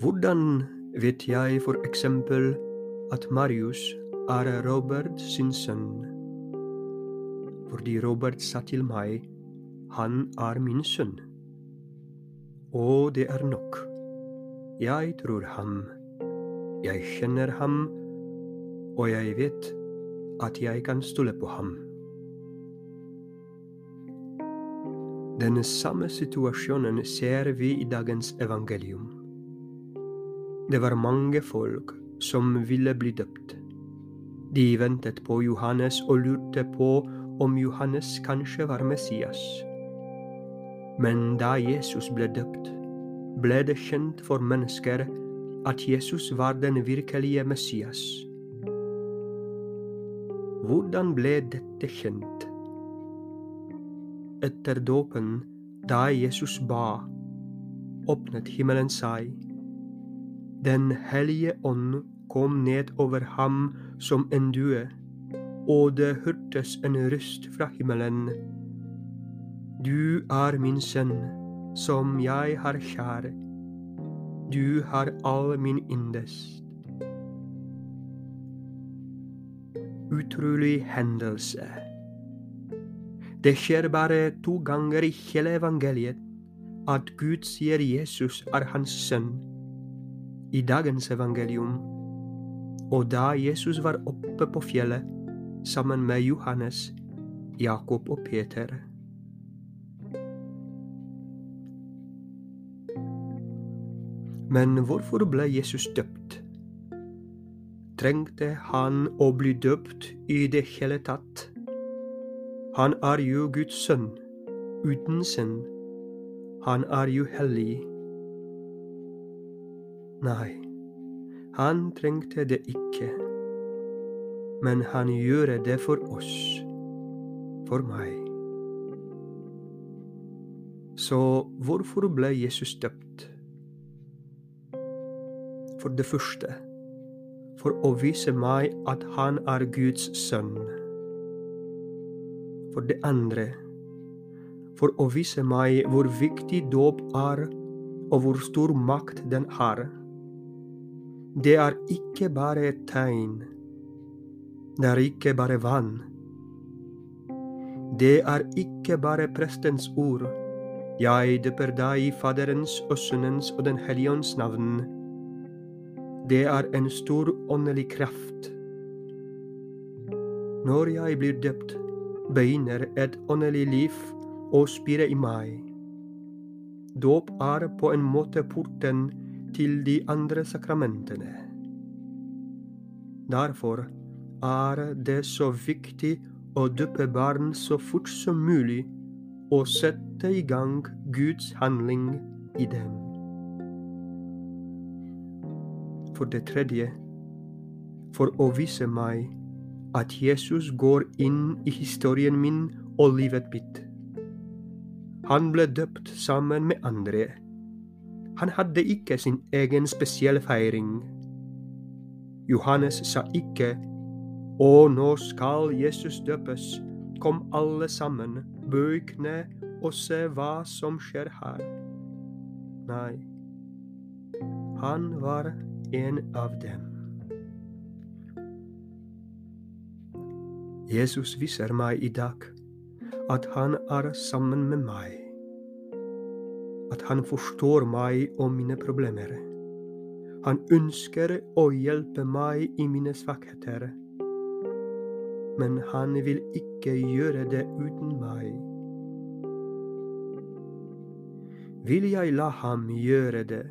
Hvordan vet jeg for eksempel at Marius er Robert sin sønn? Fordi Robert sa til meg, han er min sønn. Og det er nok. Jeg tror ham. Jeg kjenner ham, og jeg vet at jeg kan stole på ham. Den samme situasjonen ser vi i dagens evangelium. Det var mange folk som ville bli døpt. De ventet på Johannes og lurte på om Johannes kanskje var Messias. Men da Jesus ble døpt, ble det kjent for mennesker at Jesus var den virkelige Messias. Hvordan ble dette kjent? Etter dåpen, da Jesus ba, åpnet himmelen seg den hellige ånd kom ned over ham som en due, og det hørtes en røst fra himmelen. Du er min sønn, som jeg har kjær. Du har all min yndest. Utrolig hendelse. Det skjer bare to ganger i hele evangeliet at Gud sier Jesus er hans sønn i dagens evangelium. Og da Jesus var oppe på fjellet sammen med Johannes, Jakob og Peter. Men hvorfor ble Jesus døpt? Trengte han å bli døpt i det hele tatt? Han er jo Guds sønn, uten synd. Han er jo hellig. Nei, han trengte det ikke, men han gjør det for oss, for meg. Så hvorfor ble Jesus døpt? For det første, for å vise meg at han er Guds sønn. For det andre, for å vise meg hvor viktig dåp er, og hvor stor makt den har. Det er ikke bare et tegn. Det er ikke bare vann. Det er ikke bare prestens ord. Jeg døper deg i Faderens og Sønnens og Den hellige ånds navn. Det er en stor åndelig kraft. Når jeg blir døpt, begynner et åndelig liv å spire i meg. Dåp er på en måte porten til de andre sakramentene. Derfor er det så viktig å døpe barn så fort som mulig og sette i gang Guds handling i dem. For det tredje, for å vise meg at Jesus går inn i historien min og livet mitt. Han ble døpt sammen med andre han hadde ikke sin egen spesielle feiring. Johannes sa ikke Å, nå skal Jesus døpes. Kom alle sammen, bøy kne og se hva som skjer her. Nei, han var en av dem. Jesus viser meg i dag at han er sammen med meg at han forstår meg og mine problemer. Han ønsker å hjelpe meg i mine svakheter. Men han vil ikke gjøre det uten meg. Vil jeg la ham gjøre det?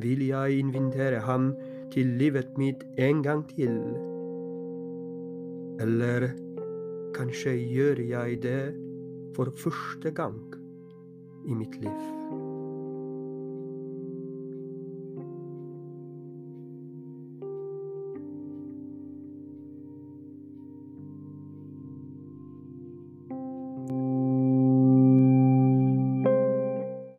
Vil jeg invitere ham til livet mitt en gang til? Eller kanskje gjør jeg det for første gang? I mitt liv.